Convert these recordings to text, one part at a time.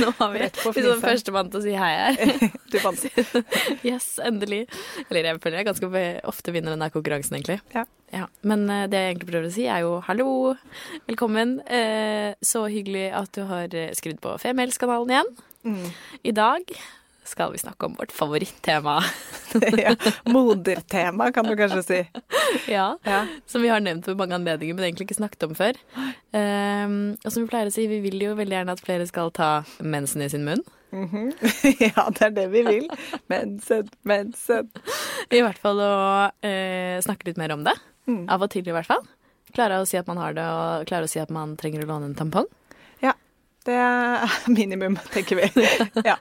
Nå har vi liksom førstemann til å si hei her. Du vant. Yes, endelig. Eller jeg føler jeg ganske ofte vinner den der konkurransen, egentlig. Ja. Ja, Men eh, det jeg egentlig prøver å si, er jo hallo, velkommen. Eh, så hyggelig at du har eh, skrudd på Femihelskanalen igjen. Mm. I dag skal vi snakke om vårt favorittema. Ja. Modertema, kan du kanskje si. ja. Ja. Som vi har nevnt ved mange anledninger, men egentlig ikke snakket om før. Um, og som vi pleier å si, vi vil jo veldig gjerne at flere skal ta mensen i sin munn. Mhm. ja, det er det vi vil. Mensen, mensen. I hvert fall å eh, snakke litt mer om det. Mm. Av og til, i hvert fall. Klare å si at man har det, og klare å si at man trenger å låne en tampong. Ja. Det er minimum, tenker vi. Ja.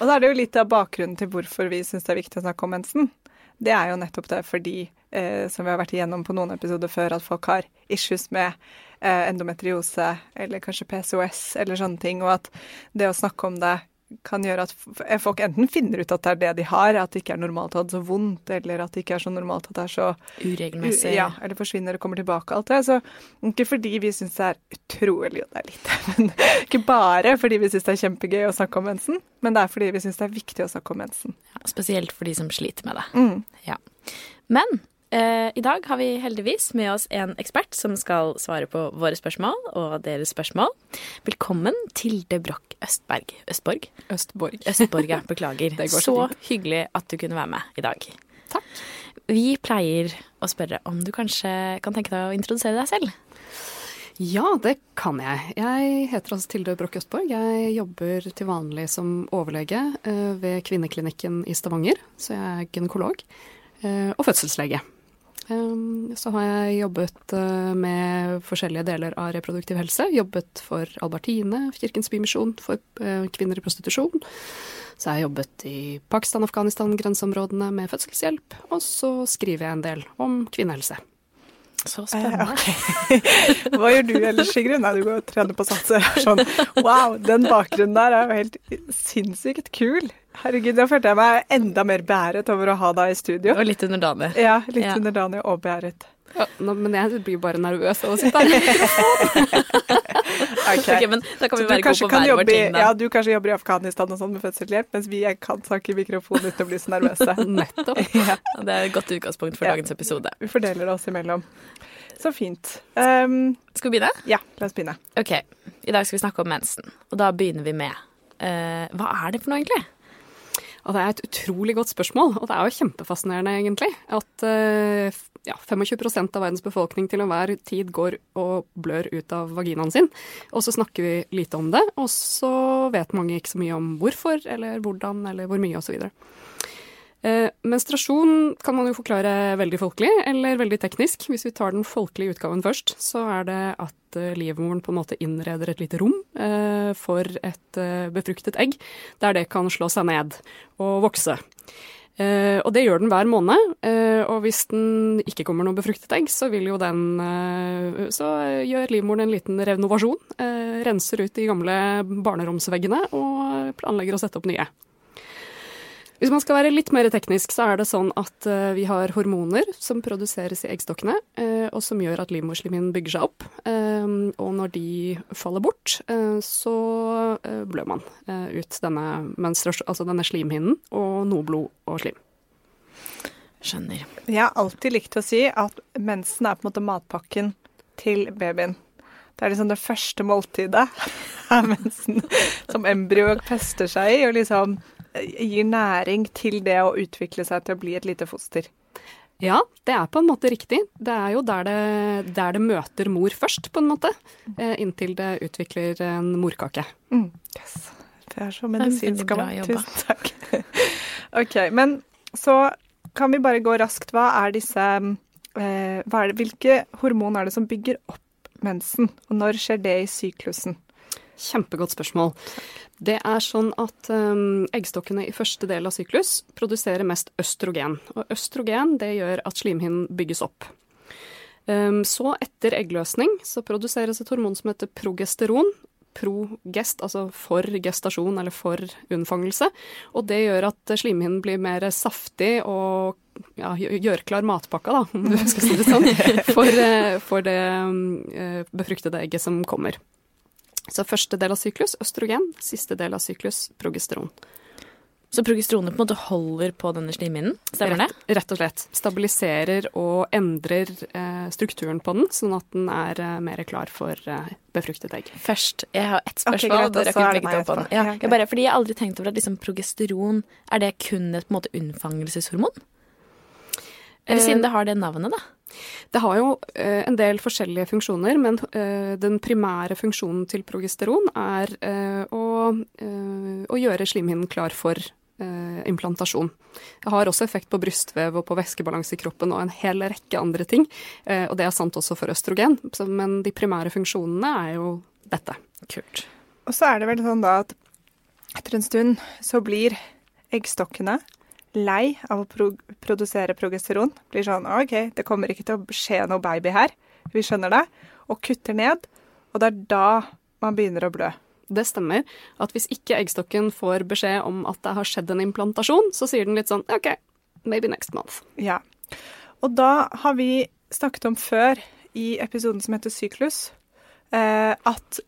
Og da er det jo litt av bakgrunnen til hvorfor vi syns det er viktig å snakke om mensen. Det er jo nettopp det fordi, eh, som vi har vært igjennom på noen episoder før, at folk har issues med eh, endometriose eller kanskje PCOS eller sånne ting, og at det å snakke om det kan gjøre at folk enten finner ut at det er det de har, at det ikke er normalt å ha det så vondt, eller at det ikke er så normalt at det er så Uregelmessig. ja, eller forsvinner og kommer tilbake, alt det. Så ikke fordi vi syns det er utrolig, og det er lite, men ikke bare fordi vi syns det er kjempegøy å snakke om mensen, men det er fordi vi syns det er viktig å snakke om mensen. Ja, spesielt for de som sliter med det. Mm. Ja. Men eh, i dag har vi heldigvis med oss en ekspert som skal svare på våre spørsmål og deres spørsmål. Velkommen Tilde Broch Østberg. Østborg? Østborg. Østborg, ja. Beklager. Så så hyggelig at du kunne være med i dag. Takk. Vi pleier å spørre om du kanskje kan tenke deg å introdusere deg selv. Ja, det kan jeg. Jeg heter altså Tilde Broch Østborg. Jeg jobber til vanlig som overlege eh, ved Kvinneklinikken i Stavanger, så jeg er gynekolog eh, og fødselslege. Um, Så har jeg jobbet eh, med forskjellige deler av reproduktiv helse. Jobbet for Albertine, Kirkens Bymisjon, for eh, kvinner i prostitusjon. Så har jeg jobbet i Pakistan, Afghanistan, grenseområdene med fødselshjelp. Og så skriver jeg en del om kvinnehelse. Så Eh, spennende. Hva gjør du ellers, Sigrun? Nei, du går og trener på satser. Er Sånn, wow, den bakgrunnen der er jo helt sinnssykt kul. Herregud, da følte jeg meg enda mer beæret over å ha deg i studio. Og litt underdanig. Ja, litt Ja. underdanig og beæret. Ja, nå, men jeg blir bare nervøs av å sitte her. Ok. Ok, men da kan vi være gode på hver vår ting, da. ja, du kanskje jobber i Afghanistan og sånn med fødselshjelp, mens vi kan snakke i mikrofonen uten å bli så nervøse. Nettopp. ja, Det er et godt utgangspunkt for Ja. dagens episode. vi fordeler det oss imellom. Så fint. Um, Skal vi begynne? ja, la oss begynne. Ok, i dag skal vi snakke om mensen. Og da begynner vi med uh, Hva er det for noe, egentlig? Og det er et utrolig godt spørsmål, og det er jo kjempefascinerende, egentlig. At eh, ja, 25% av verdens befolkning til enhver tid går og blør ut av vaginaen sin. Og så snakker vi lite om det, og så vet mange ikke så mye om hvorfor, eller hvordan, eller hvor mye, osv. Eh, menstruasjon kan man jo forklare veldig folkelig eller veldig teknisk. Hvis vi tar den folkelige utgaven først, så er det at eh, livmoren på en måte innreder et lite rom eh, for et befruktet egg, der det kan slå seg ned og vokse. Og det gjør den hver måned, og hvis den ikke kommer noe befruktet egg, så vil jo den Så gjør livmoren en liten renovasjon, renser ut de gamle barneromsveggene og planlegger å sette opp nye. Hvis man skal være litt mer teknisk, så er det sånn at eh, vi har hormoner som produseres i eggstokkene, eh, og som gjør at livmorslimhinnen bygger seg opp. Eh, og når de faller bort, så blør man ut denne, altså denne slimhinnen og noe blod og slim. Skjønner. Jeg har alltid likt å si at mensen er på en måte matpakken til babyen. Det er liksom det første måltidet av mensen som embryo fester seg i, og liksom gir næring til det å utvikle seg til å bli et lite foster. Ja, det er på en måte riktig. Det er jo der det, der det møter mor først, på en måte. Eh, inntil det utvikler en morkake. Mm. Yes. Det er så medisinsk av meg. Tusen takk. OK, men så kan vi bare gå raskt. Hva er disse eh, hva er det, Hvilke hormon er det som bygger opp mensen, og når skjer det i syklusen? Kjempegodt spørsmål. Det er sånn at um, eggstokkene i første del av syklus produserer mest østrogen. Og østrogen det gjør at slimhinnen bygges opp. Um, så etter eggløsning så produseres et hormon som heter progesteron. Progest, altså for gestasjon eller for unnfangelse. Og det gjør at slimhinnen blir mer saftig og ja, gjør klar matpakka, da, om du skal si det sånn, for, eh, for det uh, befruktede egget som kommer. Så første del av syklus østrogen, siste del av syklus progesteron. Så progesteronet på en måte holder på denne slimhinnen? Stemmer det? Rett, rett og slett. Stabiliserer og endrer eh, strukturen på den, sånn at den er eh, mer klar for eh, befruktet egg. Først, jeg har ett spørsmål. Okay, greit, dere legget opp på den. Ja, jeg bare, fordi jeg har aldri tenkt over at liksom, progesteron, er det kun et på en måte unnfangelseshormon? Eller siden eh, det har det navnet, da? Det har jo eh, en del forskjellige funksjoner, men eh, den primære funksjonen til progesteron er eh, å, eh, å, gjøre slimhinnen klar for eh, implantasjon. Det har også effekt på brystvev og på væskebalanse i kroppen og en hel rekke andre ting. Eh, og det er sant også for østrogen, men de primære funksjonene er jo dette. Kult. Og så er det vel sånn da at etter en stund så blir eggstokkene lei av å pro produsere progesteron. Blir sånn OK, det kommer ikke til å skje noe baby her. Vi skjønner det. Og kutter ned. Og det er da man begynner å blø det stemmer at hvis ikke eggstokken får beskjed om at det har skjedd en implantasjon, så sier den litt sånn OK, maybe next month. Ja. Og da har vi snakket om før i episoden som heter Syklus, eh, at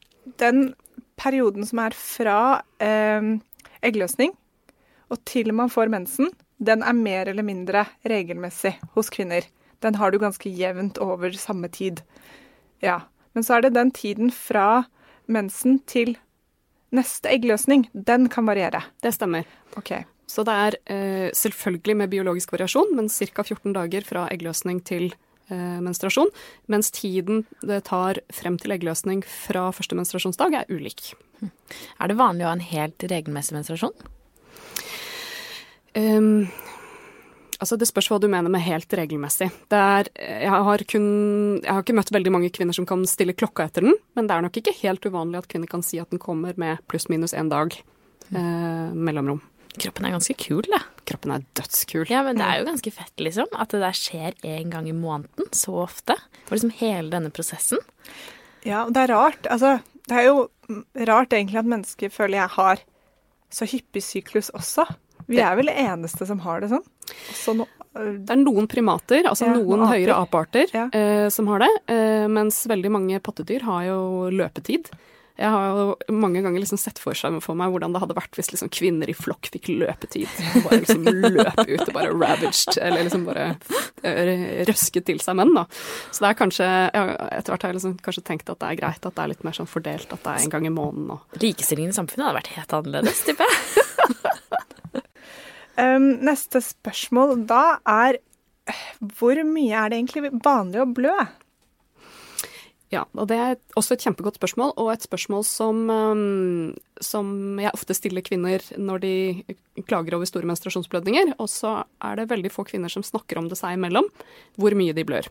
den perioden som er fra eh, eggløsning og til man får mensen, den er mer eller mindre regelmessig hos kvinner. Den har du ganske jevnt over samme tid. Ja. Men så er det den tiden fra mensen til Neste eggløsning, den kan variere. Det stemmer. Ok. Så det er eh, selvfølgelig med biologisk variasjon, men ca. 14 dager fra eggløsning til eh, menstruasjon. Mens tiden det tar frem til eggløsning fra første menstruasjonsdag, er ulik. Er det vanlig å ha en helt regelmessig menstruasjon? Um, Altså, det spørs hva du mener med helt regelmessig. Er, jeg, har kun, jeg, har ikke møtt veldig mange kvinner som kan stille klokka etter den, men det er nok ikke helt uvanlig at kvinner kan si at den kommer med pluss-minus én dag eh, mellomrom. Kroppen er ganske kul, da. Kroppen er dødskul. Ja, men det er jo ganske fett, liksom. At det der skjer én gang i måneden så ofte. For liksom hele denne prosessen. Ja, og det er rart. Altså, det er jo rart egentlig at mennesker føler jeg har så hyppig syklus også. Vi er vel det eneste som har det sånn? No, det er noen primater, altså ja, noen høyere apearter, ja. eh, som har det. Eh, mens veldig mange pattedyr har jo løpetid. Jeg har jo mange ganger liksom sett for, seg, for meg hvordan det hadde vært hvis liksom kvinner i flokk fikk løpetid. Bare liksom løp ut og bare ravaged, eller liksom bare eh, røsket til seg menn, da. Så det er kanskje ja, Etter hvert har jeg liksom kanskje tenkt at det er greit at det er litt mer sånn fordelt, at det er en gang i måneden og Likestillingen i samfunnet hadde vært helt annerledes, tipper jeg. Um, neste spørsmål da er hvor mye er det egentlig vanlig å blø? Ja, og det er også et kjempegodt spørsmål, og et spørsmål som, som jeg ofte stiller kvinner når de klager over store menstruasjonsblødninger. Og så er det veldig få kvinner som snakker om det seg imellom, hvor mye de blør.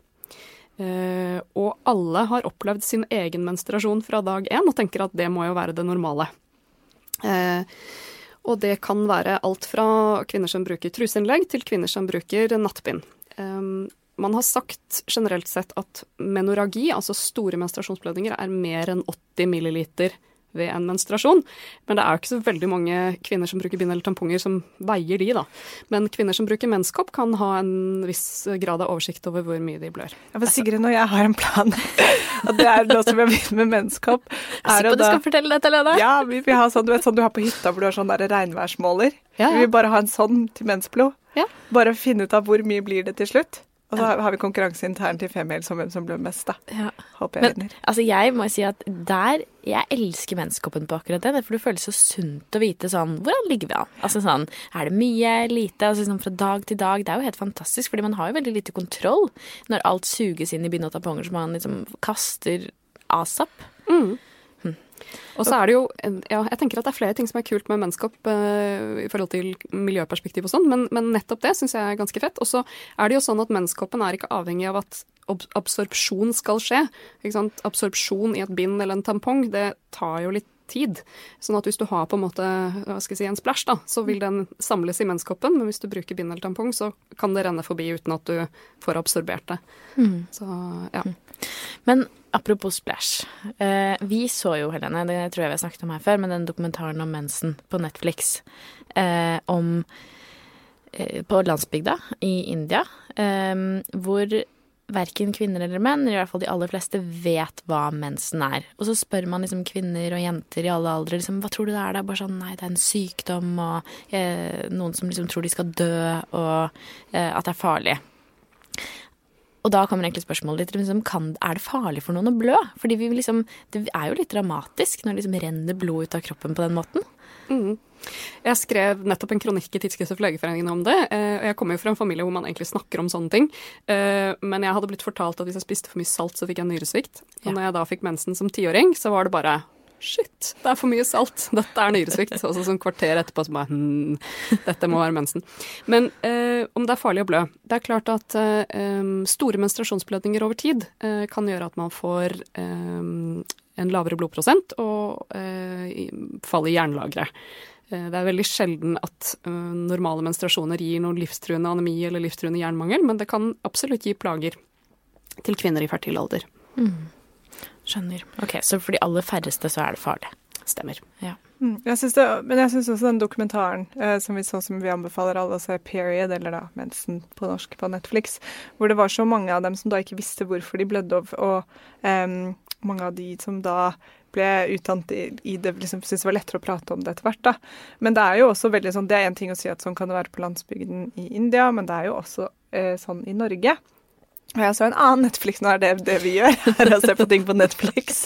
Uh, og alle har opplevd sin egen menstruasjon fra dag én og tenker at det må jo være det normale. Uh, og det kan være alt fra kvinner som bruker truseinnlegg, til kvinner som bruker nattbind. Um, man har sagt generelt sett at menoragi, altså store menstruasjonsblødninger, er mer enn 80 milliliter ved en menstruasjon. Men det er jo ikke så veldig mange kvinner som bruker bind eller tamponger som veier de, da. Men kvinner som bruker menskopp kan ha en viss grad av oversikt over hvor mye de blør. Ja, for Sigrid og jeg har en plan, at det er nå som jeg vil med menskopp. Er sikker på at du skal fortelle dette, Lena? Ja, vi vil ha sånn du vet sånn du har på hytta hvor du har sånn der regnværsmåler. Ja, ja. Vi vil bare ha en sånn til mensblod. Ja. Bare finne ut av hvor mye blir det til slutt. Og så har vi konkurranse internt i Femiel som hvem som blør mest, da. Ja. Håper jeg vinner. Altså, jeg må si at der Jeg elsker menskoppen på akkurat det. For det føles så sunt å vite sånn Hvordan ligger vi an? Altså sånn Er det mye? Lite? Altså sånn fra dag til dag. Det er jo helt fantastisk, fordi man har jo veldig lite kontroll når alt suges inn i bind og tamponger som man liksom kaster asap. Mm. Og så er det jo Ja, jeg tenker at det er flere ting som er kult med Menneskehopp eh, i forhold til miljøperspektiv og sånn, men, men, nettopp det syns jeg er ganske fett. Og så er det jo sånn at Menneskehoppen er ikke avhengig av at absorpsjon skal skje. Absorpsjon i et bind eller en tampong, det tar jo litt tid. Sånn at hvis du har på en måte hva skal jeg si, en splash, da, så vil den samles i menskoppen. Men hvis du bruker bind eller tampong, så kan det renne forbi uten at du får absorbert det. Mm. Så ja. Men apropos splash. Eh, vi så jo, Helene, det tror jeg vi har snakket om her før, men den dokumentaren om mensen på Netflix eh, om eh, På landsbygda i India, hvor verken kvinner eller menn, eller i hvert fall de aller fleste, vet hva mensen er. Og så spør man liksom kvinner og jenter i alle aldre liksom, hva tror du det er. Det er bare sånn nei, det er en sykdom, og eh, noen som liksom tror de skal dø, og eh, at det er farlig. Og da kommer egentlig spørsmålet litt liksom, kan, Er det farlig for noen å blø? Fordi vi liksom, Det er jo litt dramatisk når det liksom renner blod ut av kroppen på den måten. Mm. Jeg skrev nettopp en kronikk i Tidsskriftet for Legeforeningen om det. Eh, og Jeg kommer jo fra en familie hvor man egentlig snakker om sånne ting. Eh, men jeg hadde blitt fortalt at hvis jeg spiste for mye salt, så fikk jeg nyresvikt. Og når jeg da fikk mensen som tiåring, så var det bare Shit, det er for mye salt. Dette er nyresvikt. Og så sånn kvarter etterpå så bare hm, dette må være mensen. Men eh, om det er farlig å blø Det er klart at eh, store menstruasjonsblødninger over tid eh, kan gjøre at man får en lavere blodprosent og eh, fall i jernlagre. Eh, Det er veldig sjelden at eh, normale menstruasjoner gir noen livstruende anemi eller livstruende jernmangel, men det kan absolutt gi plager til kvinner i fertil alder. Skjønner. Ok, Så for de aller færreste så er det farlig. Stemmer. Ja. Mm, jeg synes det, men jeg syns også den dokumentaren eh, som vi så som vi anbefaler alle å se, 'Period', eller da 'Mensen' på norsk på Netflix, hvor det var så mange av dem som da ikke visste hvorfor de blødde, og, og em, mange av de som da ble utdannet i, det, liksom syntes det var lettere å prate om det etter hvert. da. Men det er jo også veldig sånn, det er én ting å si at sånn kan det være på landsbygden i India, men det er jo også eh, sånn i Norge. Og jeg så en annen Netflix, nå er det det vi gjør, er å se på ting på Netflix.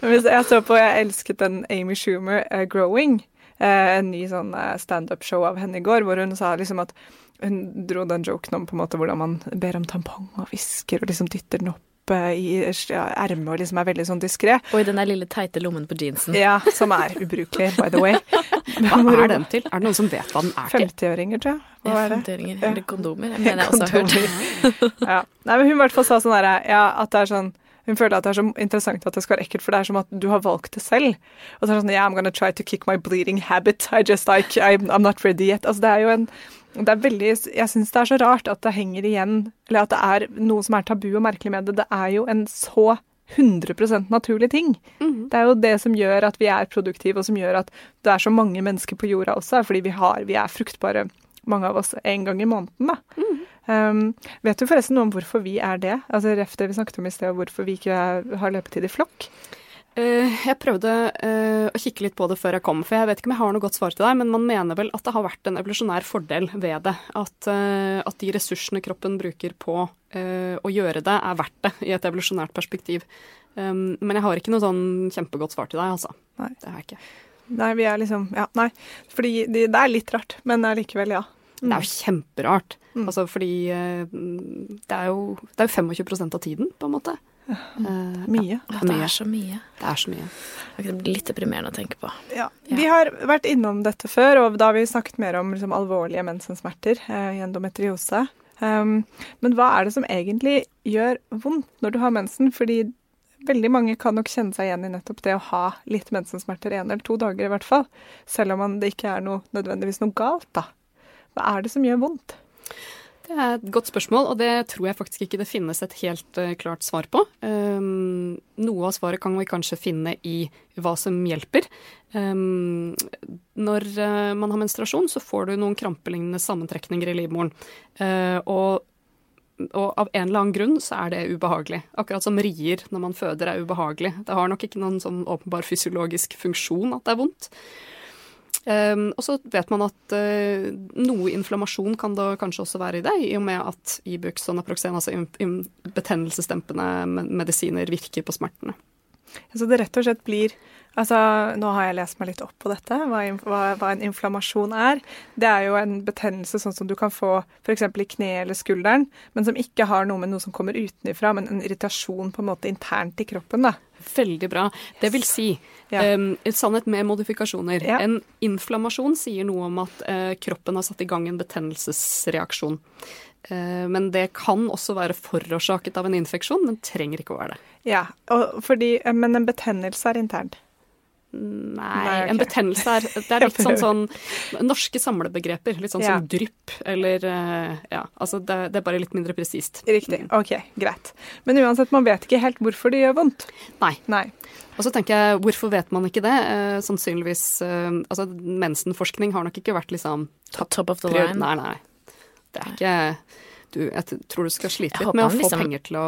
Jeg så på, jeg elsket den Amy Schumer, uh, 'Growing', uh, en ny sånn uh, standup-show av henne i går, hvor hun sa liksom at hun dro den joken om på en måte hvordan man ber om tampong og hvisker og liksom dytter den opp eh, i ja, ermet og liksom er veldig sånn diskré. Og i den der lille teite lommen på jeansen. Ja, som er ubrukelig, by the way. Hva er den til? Er det noen som vet hva den er til? 50-åringer, tror jeg. Hva Ja, er det? 50-åringer. Eller kondomer. Jeg mener jeg også har hørt. Ja. Nei, men hun i hvert fall sa sånn derre Ja, at det er sånn hun føler at det er så interessant at det skal være ekkelt, for det er som at du har valgt det selv. Og så er det sånn Yeah, I'm gonna try to kick my bleeding habit. I just like I'm, I'm not ready yet. Altså, det er jo en det er veldig, Jeg syns det er så rart at det henger igjen, eller at det er noe som er tabu og merkelig med det. Det er jo en så 100% naturlig ting. Mhm. Det er jo det som gjør at vi er produktive, og som gjør at det er så mange mennesker på jorda også, fordi vi, har, vi er fruktbare, mange av oss, en gang i måneden. da. Um, vet du forresten noe om hvorfor vi er det? Altså Ref det vi snakket om i sted, og hvorfor vi ikke har løpetid i flokk? Eh, Jeg prøvde eh, å kikke litt på det før jeg kom, for jeg vet ikke om jeg har noe godt svar til deg, men man mener vel at det har vært en evolusjonær fordel ved det. At, eh, at de ressursene kroppen bruker på å gjøre det, er verdt det i et evolusjonært perspektiv. Um, men jeg har ikke noe sånn kjempegodt svar til deg, altså. Nei. Det har jeg ikke. Nei, vi er liksom Ja, nei. Fordi de, det er litt rart, men allikevel, ja. Det er jo kjemperart. Mm. Altså fordi det er jo det er jo 25% av tiden, på en måte. Eh, Mye. Ja, Ja, det er så mye. Det er så mye. Det blir litt deprimerende å tenke på. Ja. Ja. Vi har vært innom dette før, og da har vi snakket mer om liksom, alvorlige mensensmerter eh, i endometriose. Um, men hva er det som egentlig gjør vondt når du har mensen? Fordi veldig mange kan nok kjenne seg igjen i nettopp det å ha litt mensensmerter en eller to dager i hvert fall. Selv om det ikke er noe, nødvendigvis noe galt, da. Hva er det som gjør vondt? Det er et godt spørsmål, og det tror jeg faktisk ikke det finnes et helt eh, klart svar på. Um, noe av svaret kan vi kanskje finne i hva som hjelper. Um, når eh, man har menstruasjon, så får du noen krampelignende sammentrekninger i livmoren. Eh, og, og av en eller annen grunn så er det ubehagelig. Akkurat som rier når man føder er ubehagelig. Det har nok ikke noen sånn åpenbar fysiologisk funksjon at det er vondt. Um, og så vet man at uh, noe inflammasjon kan da kanskje også være i det, i og med at Ibux og Naproxen, altså betennelsesdempende medisiner, virker på smertene. Så det rett og slett blir Altså, nå har jeg lest meg litt opp på dette, hva, hva, hva en inflammasjon er. Det er jo en betennelse sånn som du kan få f.eks. i kneet eller skulderen, men som ikke har noe med noe som kommer utenifra, men en irritasjon på en måte internt i kroppen, da. Veldig bra. Det vil si, Ja. um, et sannhet med modifikasjoner. Ja. En inflammasjon sier noe om at uh, kroppen har satt i gang en betennelsesreaksjon. Eh, men det kan også være forårsaket av en infeksjon, men trenger ikke å være det. Ja, fordi, men en betennelse er internt. Nei, Nei, okay. en betennelse er Det er litt sånn sånn norske samlebegreper. Litt sånn Ja. som drypp eller eh, Ja, altså det, det er bare litt mindre presist. Riktig. OK, greit. Men uansett, man vet ikke helt hvorfor det gjør vondt. Nei. Nei. Og så tenker jeg, hvorfor vet man ikke det? Eh, sannsynligvis eh, Altså, mensenforskning har nok ikke vært liksom Top of the line. Nei, nei. Det er ikke du, Jeg tror du skal slite litt med å få liksom- penger til å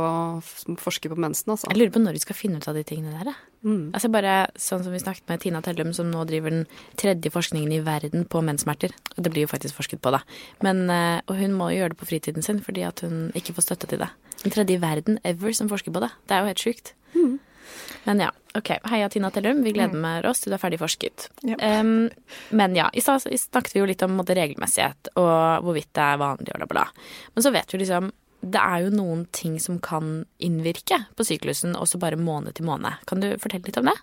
forske på mensen, altså. Jeg lurer på når du skal finne ut av de tingene der. Mm. Altså bare sånn som vi snakket med Tina Tellum, som nå driver den tredje forskningen i verden på menssmerter. Og det blir jo faktisk forsket på, da. Men, eh, og hun må jo gjøre det på fritiden sin fordi at hun ikke får støtte til det. Den tredje i verden ever som forsker på det. Det er jo helt sjukt. Men ja, OK. Heia Tina Tellum. Vi gleder mm. oss til du er ferdig forsket. Yep. Um, men ja, i stad snakket vi jo litt om måte, regelmessighet og hvorvidt det er vanlig og bla, bla. Men så vet vi liksom det er jo noen ting som kan innvirke på syklusen, også bare måned til måned. Kan du fortelle litt om det?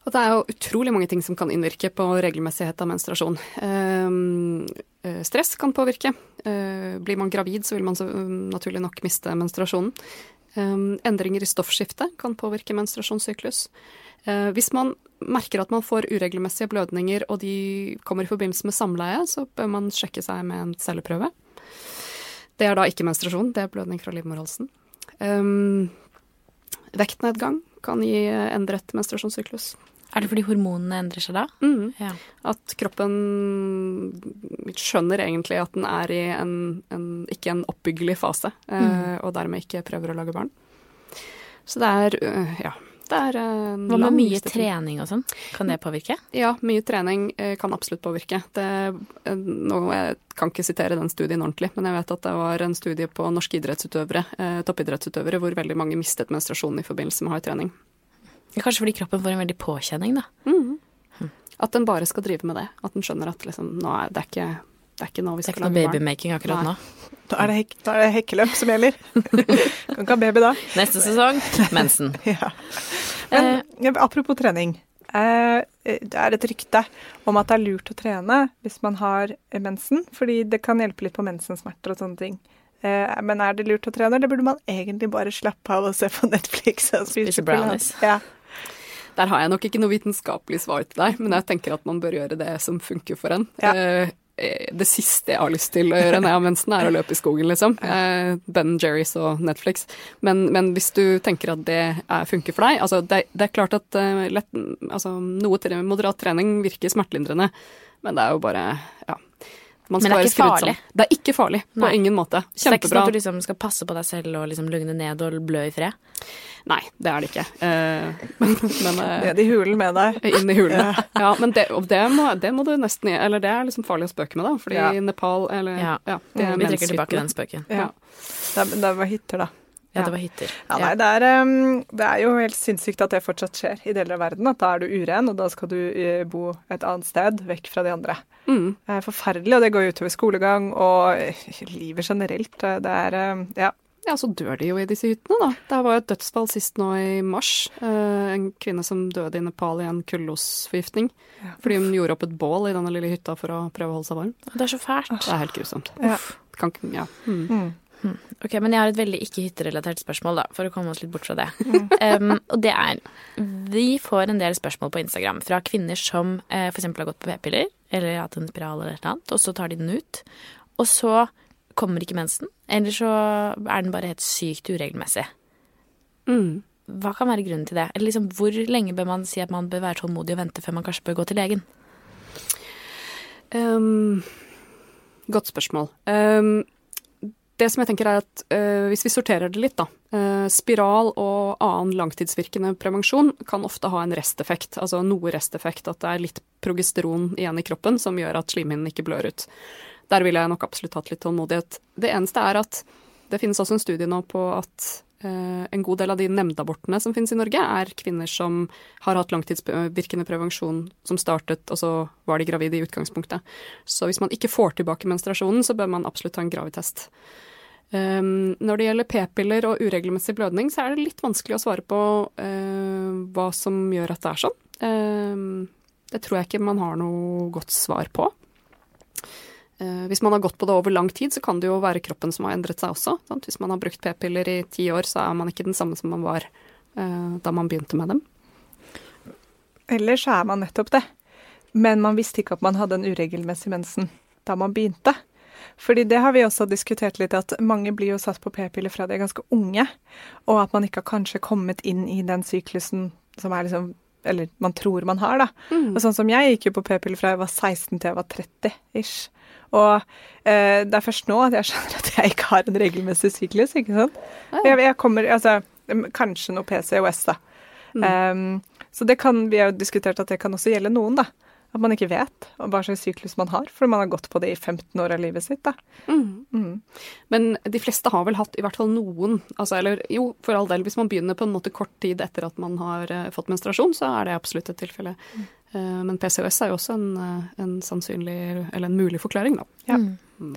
Og det er jo utrolig mange ting som kan innvirke på regelmessighet av menstruasjon. Ehm, eh, stress kan påvirke. Eh, blir man gravid, så vil man så, um, naturlig nok miste menstruasjonen. Eh, endringer i stoffskiftet kan påvirke menstruasjonssyklus. Eh, hvis man merker at man får uregelmessige blødninger, og de kommer i forbindelse med samleie, så bør man sjekke seg med en celleprøve. Det er da ikke menstruasjon, det er blødning fra livmorhalsen. Um, vektnedgang kan gi endret menstruasjonssyklus. Er det fordi hormonene endrer seg da? Mm. Ja. At kroppen skjønner egentlig at den er i en, en ikke en oppbyggelig fase, eh, og dermed ikke prøver å lage barn. Så det er øh, ja. Det er en Hva med mye trening og sånn? Kan det påvirke? Ja, mye trening eh, kan absolutt påvirke. Det, eh, nå, jeg kan ikke sitere den studien ordentlig, men jeg vet at det var en studie på norske idrettsutøvere, eh, toppidrettsutøvere, hvor veldig mange mistet menstruasjonen i forbindelse med hard trening. Kanskje fordi kroppen får en veldig påkjenning, da. At den bare skal drive med det. At den skjønner at liksom, nå er, det, ikke, det er ikke nå vi Det er ikke noe lage barn. babymaking akkurat Nei. nå. Da er det, hek da er det hekkeløp som gjelder. kan ikke ha baby da. Neste sesong mensen. Ja. Men ja, apropos trening. Eh, det er et rykte om at det er lurt å trene hvis man har mensen, fordi det kan hjelpe litt på mensensmerter og sånne ting. Eh, men er det lurt å trene, eller burde man egentlig bare slappe av og se på Netflix og spise Spise brownies. Ja. Der har jeg nok ikke noe vitenskapelig svar til deg, men jeg tenker at man bør gjøre det som funker for en. Ja. Eh, eh, det siste jeg har lyst til å gjøre når jeg har mensen, er å løpe i skogen, liksom. Eh, ben Jerry's og Netflix. Men, men hvis du tenker at det er, funker for deg altså det, det er klart at eh, lett, altså, noe moderat trening virker smertelindrende, men det er jo bare ja. Man Men det er være ikke skrudd farlig? sammen. Det er ikke farlig. På Nei. ingen måte. Så det er ikke sånn at du liksom skal passe på deg selv og liksom lugne ned og blø i fred? Nei, det er det ikke. Eh, men men eh, Ned i hulen med deg. Inn i hulene. Ja, men det, og det, må, det må du nesten Eller det er liksom farlig å spøke med, da. Fordi Ja. Nepal eller Ja. det er Vi trekker tilbake den spøken. Ja. Det, er- det var hytter, da. Ja, det var hytter. Ja, nei, det er, um, det er jo helt sinnssykt at det fortsatt skjer i deler av verden. At da er du uren, og da skal du eh, bo et annet sted, vekk fra de andre. Mm. Det er forferdelig, og det går utover skolegang og eh, livet generelt. Det er um, Ja. Ja, så dør de jo i disse hyttene, da. Det var jo et dødsfall sist nå i mars. Eh, en kvinne som døde i Nepal i en kullosforgiftning. Ja. Fordi hun gjorde opp et bål i denne lille hytta for å prøve å holde seg varm. Det er så fælt. Det er helt grusomt. Ja. Kan, ja. Mm. Mm. Ok, Men jeg har et veldig ikke-hytterelatert spørsmål, da, for å komme oss litt bort fra det. Um, og det er Vi får en del spørsmål på Instagram fra kvinner som eh, f.eks. har gått på p-piller, eller hatt en spiral eller eller annet, og så tar de den ut. Og så kommer ikke mensen, eller så er den bare helt sykt uregelmessig. Mm. Hva kan være grunnen til det? Eller liksom, Hvor lenge bør man si at man bør være tålmodig og vente før man kanskje bør gå til legen? Um, godt spørsmål. Um, det som jeg tenker er at uh, Hvis vi sorterer det litt, da. uh, spiral og annen langtidsvirkende prevensjon kan ofte ha en resteffekt. Altså noe resteffekt. At det er litt progesteron igjen i kroppen som gjør at slimhinnen ikke blør ut. Der ville jeg nok absolutt hatt litt tålmodighet. Det eneste er at det finnes også en studie nå på at eh, en god del av de nemndabortene som finnes i Norge, er kvinner som har hatt langtidsvirkende prevensjon som startet, og så var de gravide i utgangspunktet. Så hvis man ikke får tilbake menstruasjonen, så bør man absolutt ta en gravidtest. Um, når det gjelder p-piller og uregelmessig blødning, så er det litt vanskelig å svare på uh, hva som gjør at det er sånn. Um, det tror jeg ikke man har noe godt svar på. Uh, Hvis man har gått på det over lang tid, så kan det jo være kroppen som har endret seg også. Sant? Hvis man har brukt p-piller i ti år, så er man ikke den samme som man var uh, da man begynte med dem. Ellers er man nettopp det. Men man visste ikke at man hadde en uregelmessig mensen da man begynte. Fordi det har vi også diskutert litt, at mange blir jo satt på p-piller fra de er ganske unge. Og at man ikke har kanskje kommet inn i den syklusen som er liksom Eller man tror man har, da. Mm. Og sånn som jeg gikk jo på p-piller fra jeg var 16 til jeg var 30 ish. Og eh, det er først nå at jeg skjønner at jeg ikke har en regelmessig syklus, ikke sant. Ja. Jeg, jeg kommer Altså, kanskje noe PCOS, da. Mm. Um, så det kan, vi har jo diskutert at det kan også gjelde noen, da. At man ikke vet hva slags syklus man har, fordi man har gått på det i 15 år av livet sitt. da. Mm. Mm. Men de fleste har vel hatt i hvert fall noen, altså, eller jo, for all del, hvis man begynner på en måte kort tid etter at man har uh, fått menstruasjon, så er det absolutt et tilfelle. Eh, men PCOS er jo også en, eh, en sannsynlig, eller en mulig forklaring, da. Ja. Mm.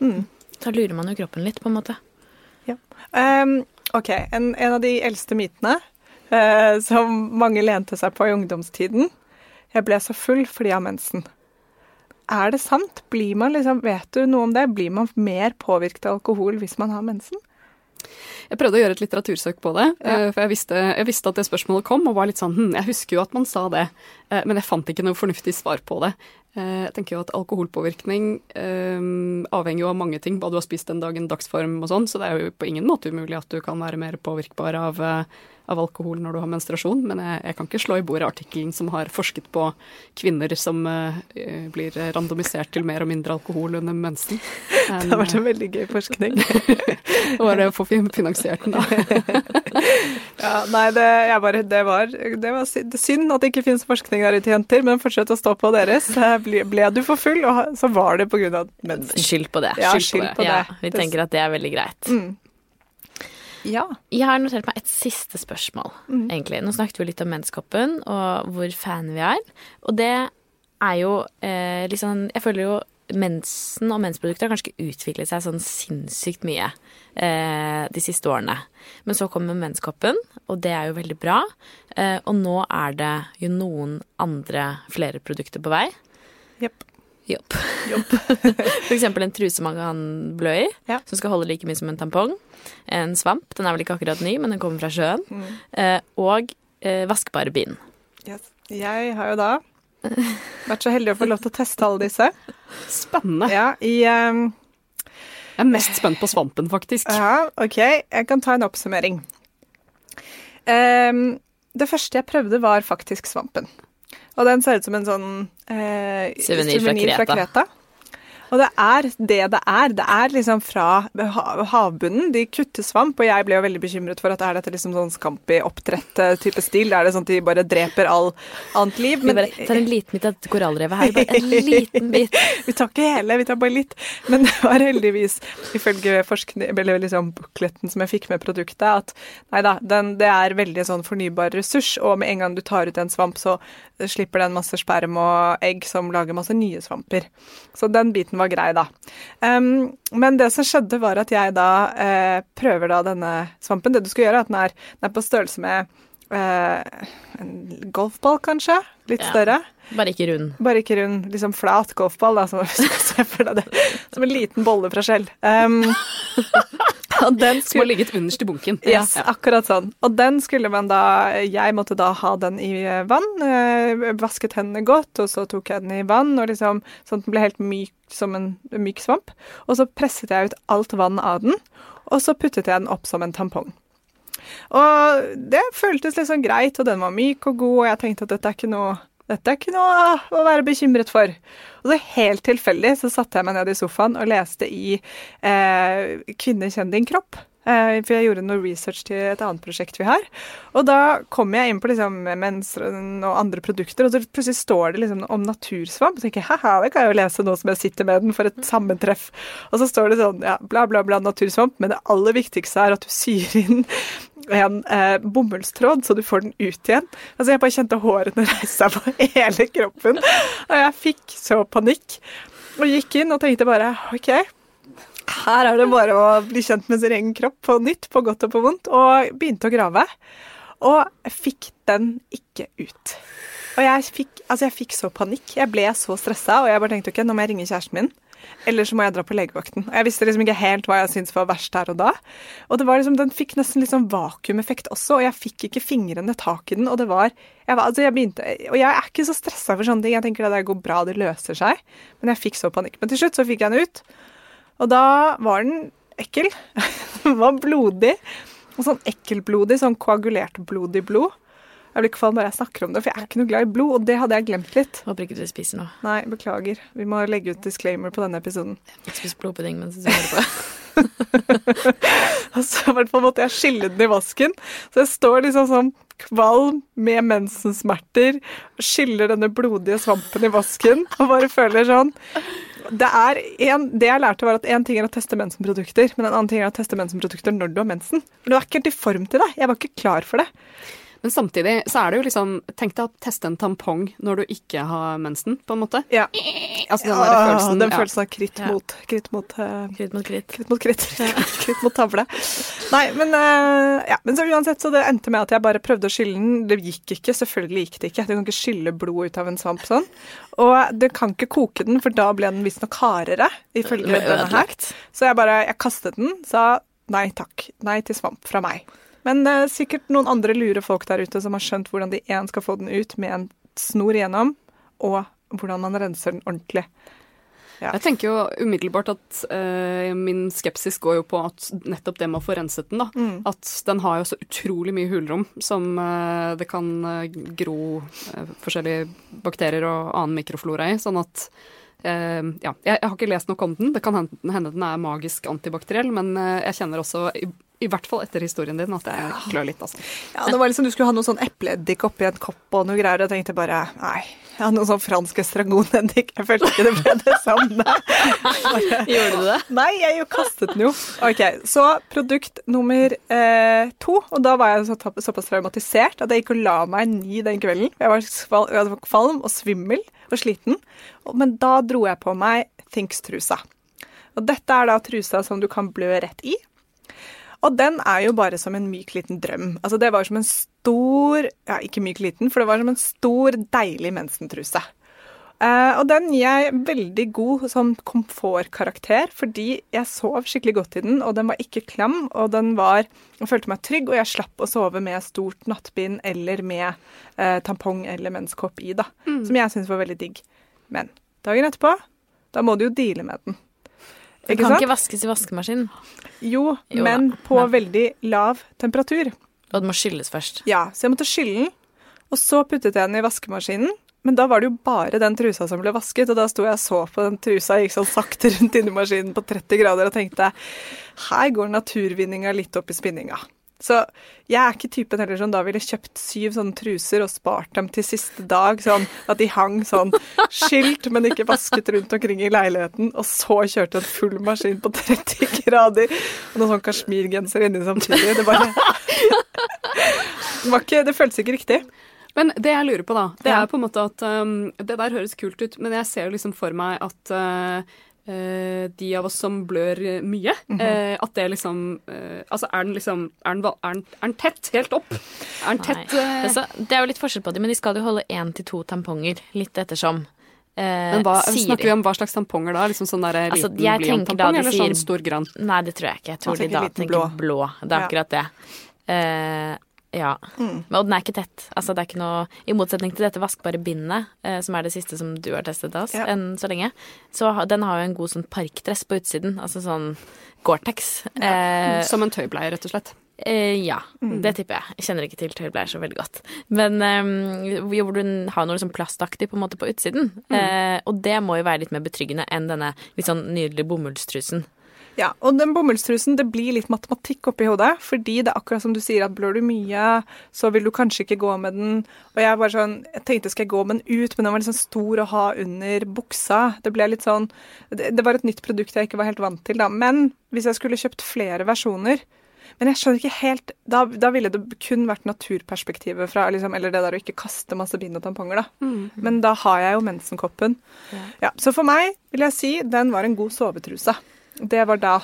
Mm. Da lurer man jo kroppen litt, på en måte. Um, OK, en, en av de eldste mytene uh, som mange lente seg på i ungdomstiden. Jeg ble så full fordi jeg har mensen. Er det sant? Blir man liksom, Vet du noe om det? Blir man mer påvirket av alkohol hvis man har mensen? Jeg prøvde å gjøre et litteratursøk på det, Ja. eh, for jeg visste, jeg visste at det spørsmålet kom, og var litt sånn hm, Jeg husker jo at man sa det, eh, men jeg fant ikke noe fornuftig svar på det. Eh, Jeg tenker jo at alkoholpåvirkning um, avhenger jo av mange ting, hva du har spist den dagen, dagsform og sånn, så det er jo på ingen måte umulig at du kan være mer påvirkbar av, eh, av alkohol når du har menstruasjon, men jeg, jeg kan ikke slå i bordet artikkelen som har forsket på kvinner som uh, blir randomisert til mer og mindre alkohol under mensen. Det har vært en veldig gøy forskning. det var det å få finansiert den, da. Ja, nei, det, jeg bare, det, var, det var synd at det ikke finnes forskning der ute, jenter, men fortsett å stå på deres. Ble, ble du for full, og så var det av mensen. Skyld på det. Ja, skyld på det. på det. Ja, vi tenker at det er veldig greit. Mm. Ja. Jeg har notert meg et siste spørsmål, Mm. egentlig. Nå snakket vi litt om menskoppen og hvor fan vi er. Og det er jo eh, liksom Jeg føler jo mensen og mensprodukter har kanskje ikke utviklet seg sånn sinnssykt mye eh, de siste årene. Men så kommer menskoppen, og det er jo veldig bra. Eh, og nå er det jo noen andre flere produkter på vei. Jepp. Jopp. For eksempel en truse man kan blø i, Ja. som skal holde like mye som en tampong. En svamp, den er vel ikke akkurat ny, men den kommer fra sjøen. Mm. Eh, og eh, vaskbare bind. Yes. Jeg har jo da vært så heldig å få lov til å teste alle disse. Spennende. Ja, i um, Jeg er mest spent på svampen, faktisk. Ja, OK. Jeg kan ta en oppsummering. Um, det første jeg prøvde, var faktisk svampen. Og den ser ut som en sånn eh, Suvenir fra Kreta. Og det er det det er. Det er liksom fra havbunnen. De kutter svamp, og jeg ble jo veldig bekymret for at er dette liksom sånn Scampi-oppdrett-type stil? Er det sånn at de bare dreper all annet liv? Vi bare tar en liten bit av korallrevet her. Bare en liten bit. Vi tar ikke hele, vi tar bare litt. Men det var heldigvis, ifølge forskning, eller liksom bukletten som jeg fikk med produktet, at nei da, den, det er veldig sånn fornybar ressurs, og med en gang du tar ut en svamp, så slipper den masse sperm og egg som lager masse nye svamper. Så den biten var grei, da. Um, men det som skjedde, var at jeg da eh, prøver da denne svampen. Det du skal gjøre, er at den er, den er på størrelse med eh, en golfball, kanskje. Litt Ja. større. Bare ikke rund. Bare ikke rund, liksom flat golfball, da, som. Som en liten bolle fra skjell. Um, den Som har skulle ligget underst i bunken. Yes, Ja. akkurat sånn. Og den skulle man da Jeg måtte da ha den i vann. eh, Vasket hendene godt, og så tok jeg den i vann, og liksom, sånn at den ble helt myk som en myk svamp. Og så presset jeg ut alt vann av den, og så puttet jeg den opp som en tampong. Og det føltes liksom greit, og den var myk og god, og jeg tenkte at dette er ikke noe, dette er ikke noe å være bekymret for. Og så helt tilfeldig så satte jeg meg ned i sofaen og leste i eh, 'Kvinne, kjenn din kropp'. Eh, for jeg gjorde noe research til et annet prosjekt vi har. Og da kom jeg inn på liksom mensen og andre produkter, og så plutselig står det liksom om natursvamp. Og så tenker jeg haha, det kan jeg jo lese nå som jeg sitter med den for et sammentreff. Og så står det sånn ja, bla, bla, bla natursvamp, men det aller viktigste er at du syr inn en eh, bomullstråd, så du får den ut igjen. Altså Jeg bare kjente hårene reise seg på hele kroppen, og jeg fikk så panikk. Og gikk inn og tenkte bare OK, her er det bare å bli kjent med sin egen kropp på nytt, på godt og på vondt, og begynte å grave. Og fikk den ikke ut. Og jeg fikk, altså jeg fikk så panikk. Jeg ble så stressa, og jeg bare tenkte ok, nå må jeg ringe kjæresten min. Eller så må jeg dra på legevakten. Og Jeg visste liksom ikke helt hva jeg syntes var verst her og da. Og det var liksom, den fikk nesten litt sånn vakuumeffekt også, og jeg fikk ikke fingrene tak i den. Og det var, jeg altså jeg begynte, og jeg er ikke så stressa for sånne ting. Jeg tenker at det går bra, det løser seg. Men jeg fikk så panikk. Men til slutt så fikk jeg den ut. Og da var den ekkel. den var blodig. Og sånn ekkelblodig, sånn koagulert blodig blod. Jeg blir kvalm bare jeg snakker om det, for jeg er ikke noe glad i blod, og det hadde jeg glemt litt. Håper ikke du spiser noe. Nei, beklager. Vi må legge ut disclaimer på denne episoden. Ikke spis blodpudding mens du hører på. Og så i hvert fall måtte jeg skille den i vasken. Så jeg står liksom sånn kvalm med mensensmerter, skiller denne blodige svampen i vasken og bare føler sånn det, er en, det jeg lærte, var at én ting er å teste mensenprodukter, men en annen ting er å teste mensenprodukter når du har mensen. For du er ikke helt i form til det. Jeg var ikke klar for det. Men samtidig så er det jo liksom Tenk deg å teste en tampong når du ikke har mensen, på en måte. Ja. Altså den Ja, følelsen, den ja. følelsen av kritt Ja. mot kritt mot, eh, Kritt mot kritt. kritt mot kritt. kritt mot tavle. Nei, men, uh, ja, men så uansett, så det endte med at jeg bare prøvde å skylle den. Det gikk ikke. Selvfølgelig gikk det ikke. Du kan ikke skylle blod ut av en svamp sånn. Og du kan ikke koke den, for da ble den visstnok hardere, ifølge denne her. Så jeg bare jeg kastet den, sa nei takk. Nei til svamp fra meg. Men det er sikkert noen andre lure folk der ute som har skjønt hvordan de én skal få den ut med en snor igjennom, og hvordan man renser den ordentlig. Ja. Jeg tenker jo umiddelbart at eh, min skepsis går jo på at nettopp det med å få renset den, da. Mm. At den har jo så utrolig mye hulrom som eh, det kan eh, gro eh, forskjellige bakterier og annen mikroflora i. Sånn at eh, ja, jeg, jeg har ikke lest noe om den. Det kan hende, hende den er magisk antibakteriell, men eh, jeg kjenner også, i, i hvert fall etter historien din, at jeg klør litt, altså. Ja, det var liksom Du skulle ha noe sånn epleeddik oppi en kopp og noe greier, og jeg tenkte bare nei. Jeg hadde noe sånn fransk estragoneddik. Jeg følte ikke det ble det samme. Bare- Gjorde du det? Nei, jeg jo kastet den jo. Ok, Så produkt nummer eh, to. Og da var jeg så, såpass traumatisert at jeg gikk og la meg ni den kvelden. Jeg var, sval, jeg var kvalm og svimmel og sliten. Men da dro jeg på meg Thinks-trusa. Og dette er da trusa som du kan blø rett i. Og den er jo bare som en myk liten drøm. Altså Det var som en stor Ja, ikke myk liten, for det var som en stor, deilig mensentruse. Uh, og den gir jeg veldig god sånn komfortkarakter, fordi jeg sov skikkelig godt i den, og den var ikke klam, og den var Jeg følte meg trygg, og jeg slapp å sove med stort nattbind eller med uh, tampong eller menskopp i, da. Som jeg syns var veldig digg. Men dagen etterpå, da må du jo deale med den. Ikke kan sant? ikke vaskes i vaskemaskinen, Jo, Jo men da. på Men- veldig lav temperatur. og den må skylles først. Ja, så jeg måtte skylle den, og så puttet jeg den i vaskemaskinen. Men da var det jo bare den trusa som ble vasket, og da sto jeg og så på den trusa gikk sånn sakte rundt inni maskinen på 30 grader og tenkte her går naturvinninga litt opp i spinninga. Så jeg er ikke typen heller som da ville kjøpt syv sånne truser og spart dem til siste dag, sånn at de hang sånn skilt, men ikke vasket rundt omkring i leiligheten, og så kjørte en full maskin på 30 grader og noen sånn kasjmirgenser inni samtidig. Det bare det, var ikke, det føltes ikke riktig. Men det jeg lurer på, da, det er på en måte at um, Det der høres kult ut, men jeg ser jo liksom for meg at uh, uh, de av oss som blør uh, mye, Mm -hmm. at det liksom uh, Altså, er den liksom Er den, er den, er den tett helt opp? Er den tett uh, Altså, det er jo litt forskjell på dem, men de skal jo holde én til to tamponger, litt ettersom. Eh, Men hva, sier snakker vi om hva slags tamponger da? Liksom sånn der Altså, liten de eller sier- sånn stor grønn? Nei, det tror jeg ikke. Jeg tror de da tenker blå. blå. Det er Ja. akkurat det. Eh, ja. Mm. Men, og den er ikke tett. Altså, det er ikke noe, I motsetning til dette vaskbare bindet, eh, som er det siste som du har testet av oss, Ja. enn så lenge, så ha- den har jo en god sånn parkdress på utsiden. Altså sånn Gore-Tex. Eh, Som en tøybleie, rett og slett. Eh, ja, det tipper jeg. Jeg kjenner ikke til tøybleier så veldig godt. Men eh, hvor du har noe liksom plastaktig på en måte på utsiden. Eh, og det må jo være litt mer betryggende enn denne litt sånn nydelige bomullstrusen. Ja, og den bomullstrusen, det blir litt matematikk oppi hodet, fordi det er akkurat som du sier, at blør du mye, så vil du kanskje ikke gå med den. Og jeg bare sånn, jeg tenkte skal jeg gå med den ut, men den var sånn stor å ha under buksa. Det ble litt sånn, det, var et nytt produkt jeg ikke var helt vant til da. Men hvis jeg skulle kjøpt flere versjoner, men jeg skjønner ikke helt, da, da ville det kun vært naturperspektivet fra, liksom, eller det der å ikke kaste masse bind og tamponger da. Men da har jeg jo mensenkoppen. Ja. Ja, så for meg vil jeg si, den var en god sovetruse. Det var da,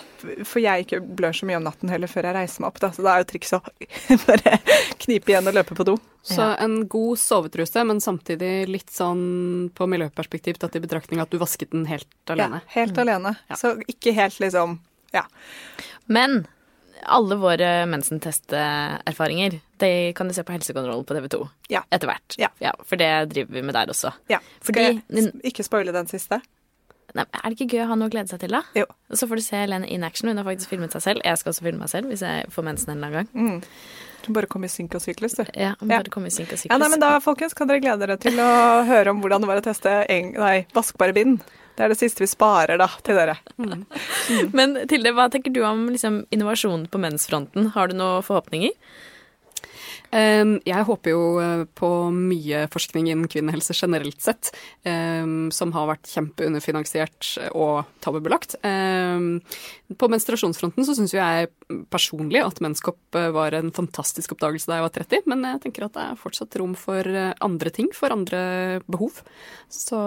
for jeg ikke blør så mye om natten heller før jeg reiser meg opp, da, så da er jo trikset å bare knipe igjen og løpe på do. Så Ja. en god sovetruse, men samtidig litt sånn på miljøperspektiv tatt i betraktning at du vasket den helt alene. Ja, helt alene. Ja. Så ikke helt liksom Ja. Men alle våre mensentesterfaringer det kan du se på Helsekontrollen på TV 2 Ja. etter hvert. Ja. for det driver vi med der også. ja. Skal Fordi- jeg ikke spoile den siste? Nei, er det ikke gøy å ha noe å glede seg til, da? Jo. Så får du se Helene in action. Hun har faktisk filmet seg selv. Jeg skal også filme meg selv hvis jeg får mensen en eller annen gang. Mm. Du bare kom i synk og syklus, du. Ja, Ja. bare komme i synk og syklus. Ja, nei, men da, folkens, kan dere glede dere til å høre om hvordan det var å teste eng nei, vaskbare bind. Det er det siste vi sparer, da, til dere. Men Tilde, hva tenker du om liksom, innovasjon på mensfronten? Har du noen forhåpninger? Um, jeg håper jo uh, på mye forskning innen kvinnehelse generelt sett, um, som har vært kjempeunderfinansiert og tabubelagt. Um, på menstruasjonsfronten så syns jo jeg personlig at menskopp uh, var en fantastisk oppdagelse da jeg var 30, men jeg tenker at det er fortsatt rom for uh, andre ting, for andre behov. Så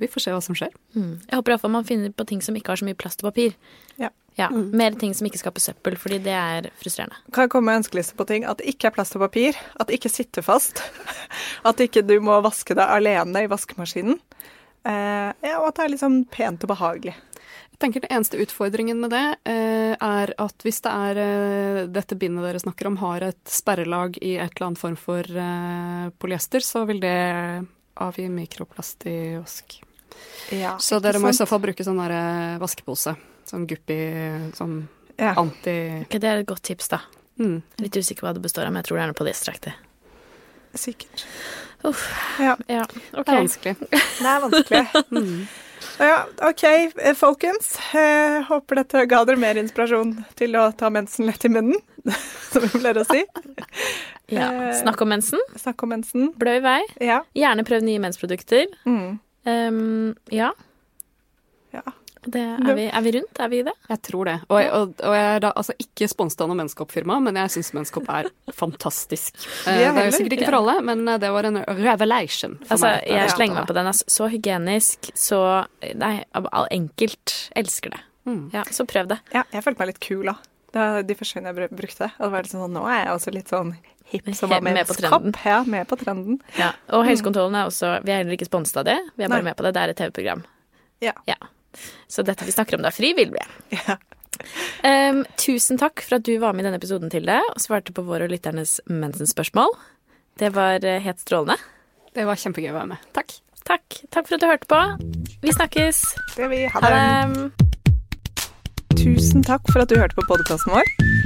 vi får se hva som skjer. Mm. Jeg håper iallfall man finner på ting som ikke har så mye plast og papir. Ja. Ja, Mer ting som ikke skaper søppel, fordi det er frustrerende. Kan jeg komme med ønskeliste på ting? At det ikke er plast og papir. At det ikke sitter fast. At ikke du må vaske deg alene i vaskemaskinen. Eh, ja, og at det er liksom pent og behagelig. Jeg tenker Den eneste utfordringen med det eh, er at hvis det er eh, dette bindet dere snakker om, har et sperrelag i et eller annet form for eh, polyester, så vil det avgi mikroplast i vask. Ja, Så dere må i så fall bruke sånn eh, vaskepose. Sånn Guppi Sånn ja. anti... Ok, det er et godt tips, da. Mm. Litt usikker på hva det består av, men jeg tror det er noe på distraktet Sikkert. Uff. Ja, Ja, Det er vanskelig. det er vanskelig. Mm. Ja, OK, eh, folkens. Eh, håper dette ga dere mer inspirasjon til å ta mensen lett i munnen, som vi pleier å si. Ja. Eh, Snakk om mensen. Snakk om mensen. Blø i vei. Ja. Gjerne prøv nye mensprodukter. Mm. Um, ja. Det, er, vi, er vi rundt? Er vi det? Jeg tror det. Og, jeg- og, og jeg er da altså ikke sponset av noe menneskeoppfirma, men jeg syns menneskeopp er fantastisk. Det er Det er jo sikkert ikke for alle, men eh, det var en revelation for Altså, meg. jeg slenger meg på den. Altså. Så hygienisk, så Nei, all- enkelt. Elsker det. Mm. Ja, så prøv det. ja. Jeg følte meg litt kul, da. da de første gangene jeg brukte det. Og det var litt sånn, nå er jeg også litt sånn hipp som var Med med, på trenden. trenden. Ja, med på trenden. Ja. Og Helsekontrollen er også Vi er heller ikke sponset av det. Vi er bare Nei. med på det. Det er et TV-program. Ja. Ja. Så dette vi snakker om, det er frivillig. Ja. Um, tusen takk for at du var med i denne episoden, Tilde, og svarte på våre og lytternes mensenspørsmål. Det var eh, helt strålende. Det var kjempegøy å være med. Takk. Takk. Takk for at du hørte på. Vi snakkes. Det vi ha det. Tusen takk for at du hørte på podkasten vår.